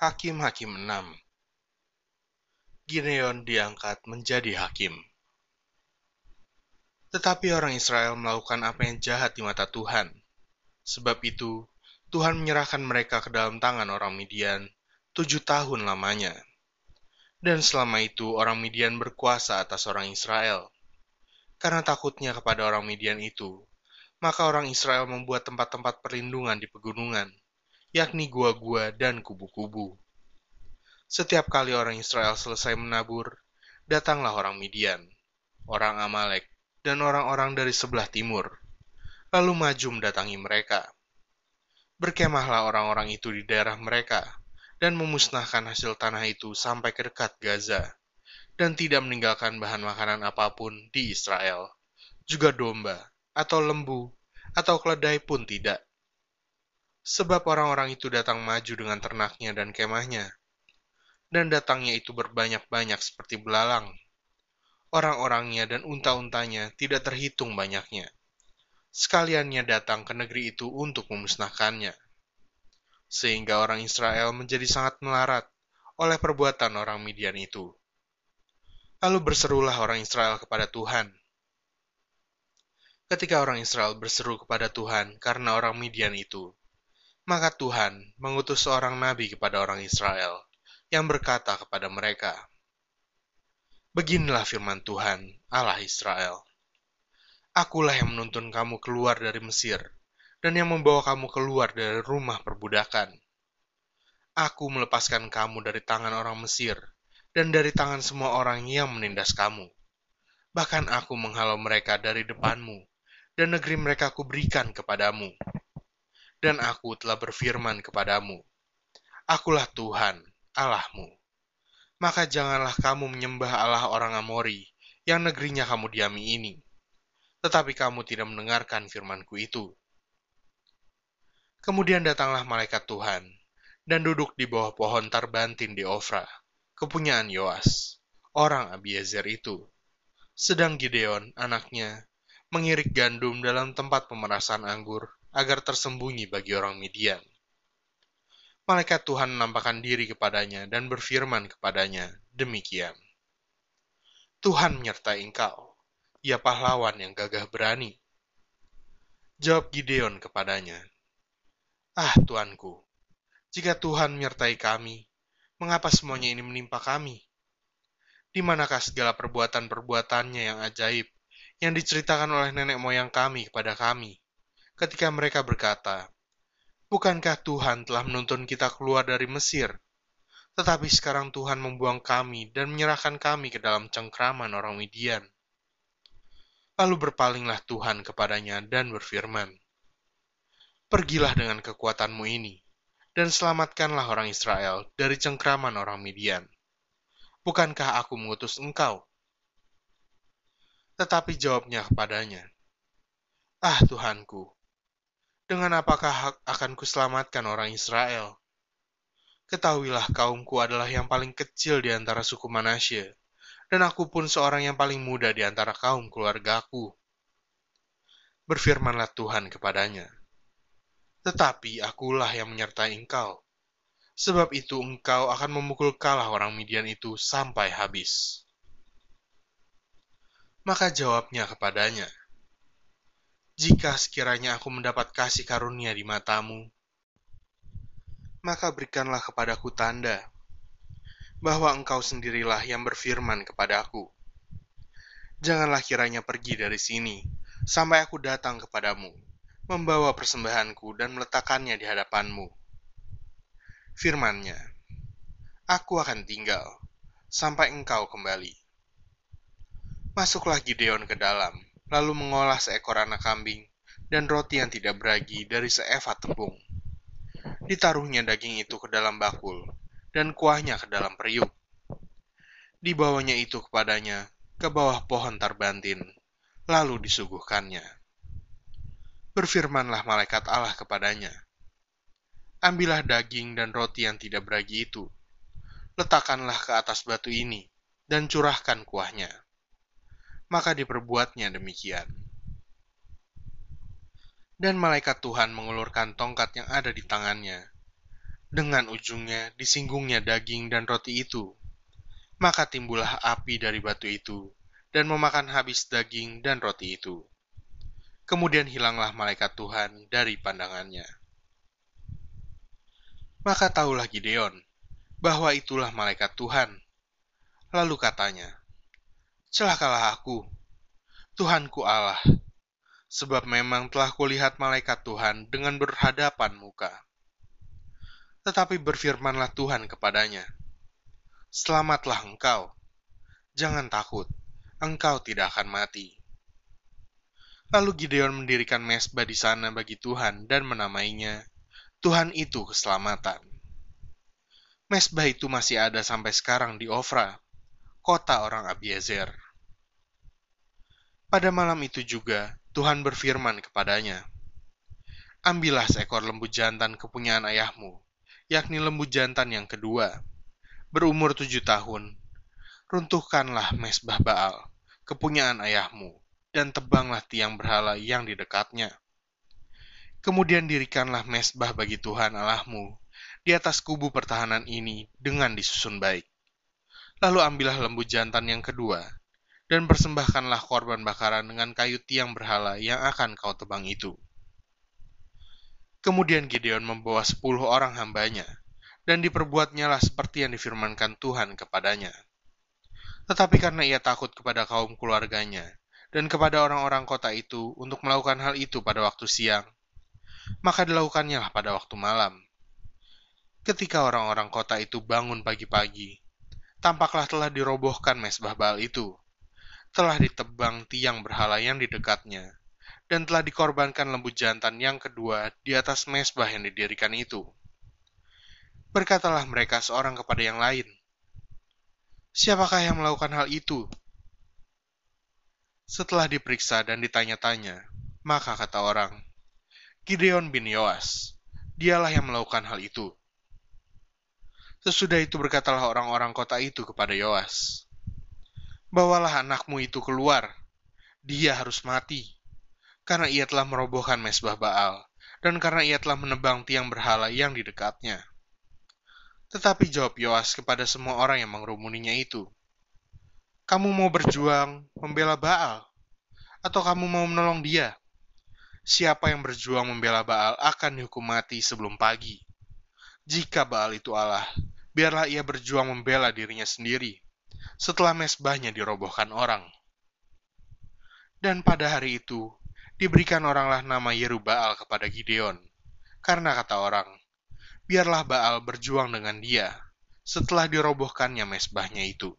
Hakim-Hakim 6 Gideon diangkat menjadi hakim. Tetapi orang Israel melakukan apa yang jahat di mata Tuhan. Sebab itu, Tuhan menyerahkan mereka ke dalam tangan orang Midian tujuh tahun lamanya. Dan selama itu orang Midian berkuasa atas orang Israel. Karena takutnya kepada orang Midian itu, maka orang Israel membuat tempat-tempat perlindungan di pegunungan, yakni gua-gua dan kubu-kubu. Setiap kali orang Israel selesai menabur, datanglah orang Midian, orang Amalek, dan orang-orang dari sebelah timur, lalu maju mendatangi mereka. Berkemahlah orang-orang itu di daerah mereka, dan memusnahkan hasil tanah itu sampai ke dekat Gaza, dan tidak meninggalkan bahan makanan apa pun di Israel, juga domba, atau lembu, atau keledai pun tidak. Sebab orang-orang itu datang maju dengan ternaknya dan kemahnya, dan datangnya itu berbanyak-banyak seperti belalang. Orang-orangnya dan unta-untanya tidak terhitung banyaknya sekaliannya datang ke negeri itu untuk memusnahkannya. Sehingga orang Israel menjadi sangat melarat oleh perbuatan orang Midian itu. Lalu berserulah orang Israel kepada Tuhan. Ketika orang Israel berseru kepada Tuhan karena orang Midian itu, maka Tuhan mengutus seorang nabi kepada orang Israel yang berkata kepada mereka, Beginilah firman Tuhan, Allah Israel. Akulah yang menuntun kamu keluar dari Mesir, dan yang membawa kamu keluar dari rumah perbudakan. Aku melepaskan kamu dari tangan orang Mesir, dan dari tangan semua orang yang menindas kamu. Bahkan aku menghalau mereka dari depanmu, dan negeri mereka kuberikan kepadamu. Dan aku telah berfirman kepadamu, Akulah Tuhan, Allahmu. Maka janganlah kamu menyembah Allah orang Amori, yang negerinya kamu diami ini tetapi kamu tidak mendengarkan firmanku itu. Kemudian datanglah malaikat Tuhan, dan duduk di bawah pohon tarbantin di Ofra, kepunyaan Yoas, orang Abiezer itu. Sedang Gideon, anaknya, mengirik gandum dalam tempat pemerasan anggur agar tersembunyi bagi orang Midian. Malaikat Tuhan menampakkan diri kepadanya dan berfirman kepadanya, demikian. Tuhan menyertai engkau, ia pahlawan yang gagah berani. Jawab Gideon kepadanya, Ah Tuanku, jika Tuhan menyertai kami, mengapa semuanya ini menimpa kami? Di manakah segala perbuatan-perbuatannya yang ajaib yang diceritakan oleh nenek moyang kami kepada kami, ketika mereka berkata, Bukankah Tuhan telah menuntun kita keluar dari Mesir? Tetapi sekarang Tuhan membuang kami dan menyerahkan kami ke dalam cengkraman orang Midian. Lalu berpalinglah Tuhan kepadanya dan berfirman, Pergilah dengan kekuatanmu ini, dan selamatkanlah orang Israel dari cengkraman orang Midian. Bukankah aku mengutus engkau? Tetapi jawabnya kepadanya, Ah Tuhanku, dengan apakah akan kuselamatkan orang Israel? Ketahuilah kaumku adalah yang paling kecil di antara suku Manasye, dan aku pun seorang yang paling muda di antara kaum keluargaku. Berfirmanlah Tuhan kepadanya, Tetapi akulah yang menyertai engkau, sebab itu engkau akan memukul kalah orang Midian itu sampai habis. Maka jawabnya kepadanya, Jika sekiranya aku mendapat kasih karunia di matamu, maka berikanlah kepadaku tanda bahwa engkau sendirilah yang berfirman kepadaku. Janganlah kiranya pergi dari sini, sampai aku datang kepadamu, membawa persembahanku dan meletakkannya di hadapanmu. Firmannya, aku akan tinggal, sampai engkau kembali. Masuklah Gideon ke dalam, lalu mengolah seekor anak kambing dan roti yang tidak beragi dari seeva tepung. Ditaruhnya daging itu ke dalam bakul, dan kuahnya ke dalam periuk. Dibawanya itu kepadanya ke bawah pohon tarbantin, lalu disuguhkannya. Berfirmanlah malaikat Allah kepadanya, Ambillah daging dan roti yang tidak beragi itu, letakkanlah ke atas batu ini, dan curahkan kuahnya. Maka diperbuatnya demikian. Dan malaikat Tuhan mengulurkan tongkat yang ada di tangannya, Dengan ujungnya disinggungnya daging dan roti itu. Maka timbullah api dari batu itu, dan memakan habis daging dan roti itu. Kemudian hilanglah malaikat Tuhan dari pandangannya. Maka tahulah Gideon bahwa itulah malaikat Tuhan. Lalu katanya, Celakalah aku, Tuhanku Allah, sebab memang telah kulihat malaikat Tuhan dengan berhadapan muka. Tetapi berfirmanlah Tuhan kepadanya, Selamatlah engkau, jangan takut, engkau tidak akan mati. Lalu Gideon mendirikan mesbah di sana bagi Tuhan dan menamainya, Tuhan itu keselamatan. Mesbah itu masih ada sampai sekarang di Ofra, kota orang Abiezer. Pada malam itu juga, Tuhan berfirman kepadanya, Ambillah seekor lembu jantan kepunyaan ayahmu, yakni lembu jantan yang kedua, berumur tujuh tahun. Runtuhkanlah mesbah Baal, kepunyaan ayahmu, dan tebanglah tiang berhala yang di dekatnya. Kemudian dirikanlah mesbah bagi Tuhan Allahmu di atas kubu pertahanan ini dengan disusun baik. Lalu ambillah lembu jantan yang kedua, dan persembahkanlah korban bakaran dengan kayu tiang berhala yang akan kau tebang itu. Kemudian Gideon membawa sepuluh orang hambanya, dan diperbuatnyalah seperti yang difirmankan Tuhan kepadanya. Tetapi karena ia takut kepada kaum keluarganya, dan kepada orang-orang kota itu untuk melakukan hal itu pada waktu siang, maka dilakukannya lah pada waktu malam. Ketika orang-orang kota itu bangun pagi-pagi, tampaklah telah dirobohkan mesbah Baal itu, telah ditebang tiang berhala yang di dekatnya, dan telah dikorbankan lembu jantan yang kedua di atas mesbah yang didirikan itu. Berkatalah mereka seorang kepada yang lain, Siapakah yang melakukan hal itu? Setelah diperiksa dan ditanya-tanya, maka kata orang, Gideon bin Yoas, dialah yang melakukan hal itu. Sesudah itu berkatalah orang-orang kota itu kepada Yoas, Bawalah anakmu itu keluar, dia harus mati karena ia telah merobohkan mesbah Baal, dan karena ia telah menebang tiang berhala yang di dekatnya. Tetapi jawab Yoas kepada semua orang yang mengerumuninya itu, Kamu mau berjuang membela Baal, atau kamu mau menolong dia? Siapa yang berjuang membela Baal akan dihukum mati sebelum pagi. Jika Baal itu Allah, biarlah ia berjuang membela dirinya sendiri, setelah mesbahnya dirobohkan orang. Dan pada hari itu, diberikan oranglah nama Yerubaal kepada Gideon. Karena kata orang, biarlah Baal berjuang dengan dia setelah dirobohkannya mesbahnya itu.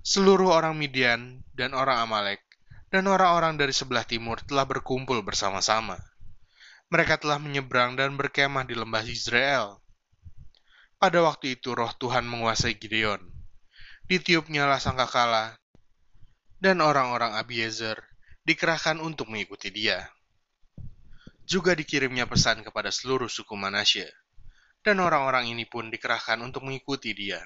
Seluruh orang Midian dan orang Amalek dan orang-orang dari sebelah timur telah berkumpul bersama-sama. Mereka telah menyeberang dan berkemah di lembah Israel. Pada waktu itu roh Tuhan menguasai Gideon. Ditiupnya lah sangkakala, dan orang-orang Abiezer dikerahkan untuk mengikuti dia. Juga dikirimnya pesan kepada seluruh suku Manasye, dan orang-orang ini pun dikerahkan untuk mengikuti dia.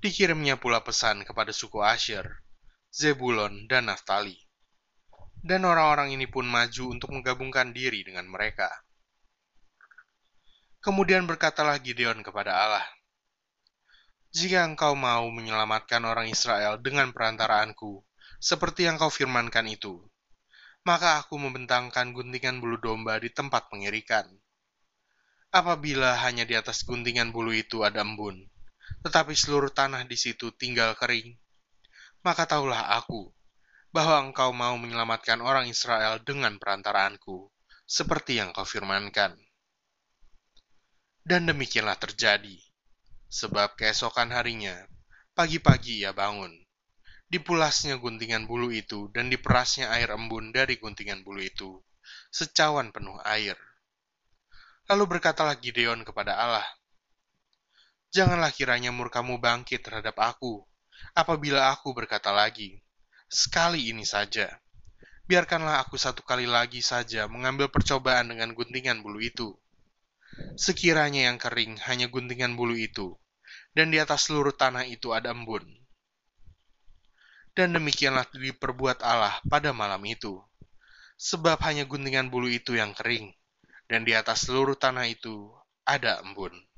Dikirimnya pula pesan kepada suku Asher, Zebulon, dan Naftali. Dan orang-orang ini pun maju untuk menggabungkan diri dengan mereka. Kemudian berkatalah Gideon kepada Allah, Jika engkau mau menyelamatkan orang Israel dengan perantaraanku, seperti yang kau firmankan itu. Maka aku membentangkan guntingan bulu domba di tempat pengirikan. Apabila hanya di atas guntingan bulu itu ada embun, tetapi seluruh tanah di situ tinggal kering, maka tahulah aku bahwa engkau mau menyelamatkan orang Israel dengan perantaraanku, seperti yang kau firmankan. Dan demikianlah terjadi, sebab keesokan harinya, pagi-pagi ia bangun, Dipulasnya guntingan bulu itu dan diperasnya air embun dari guntingan bulu itu, secawan penuh air. Lalu berkatalah Gideon kepada Allah, Janganlah kiranya murkamu bangkit terhadap aku, apabila aku berkata lagi, sekali ini saja. Biarkanlah aku satu kali lagi saja mengambil percobaan dengan guntingan bulu itu. Sekiranya yang kering hanya guntingan bulu itu, dan di atas seluruh tanah itu ada embun, dan demikianlah diperbuat Allah pada malam itu. Sebab hanya guntingan bulu itu yang kering, dan di atas seluruh tanah itu ada embun.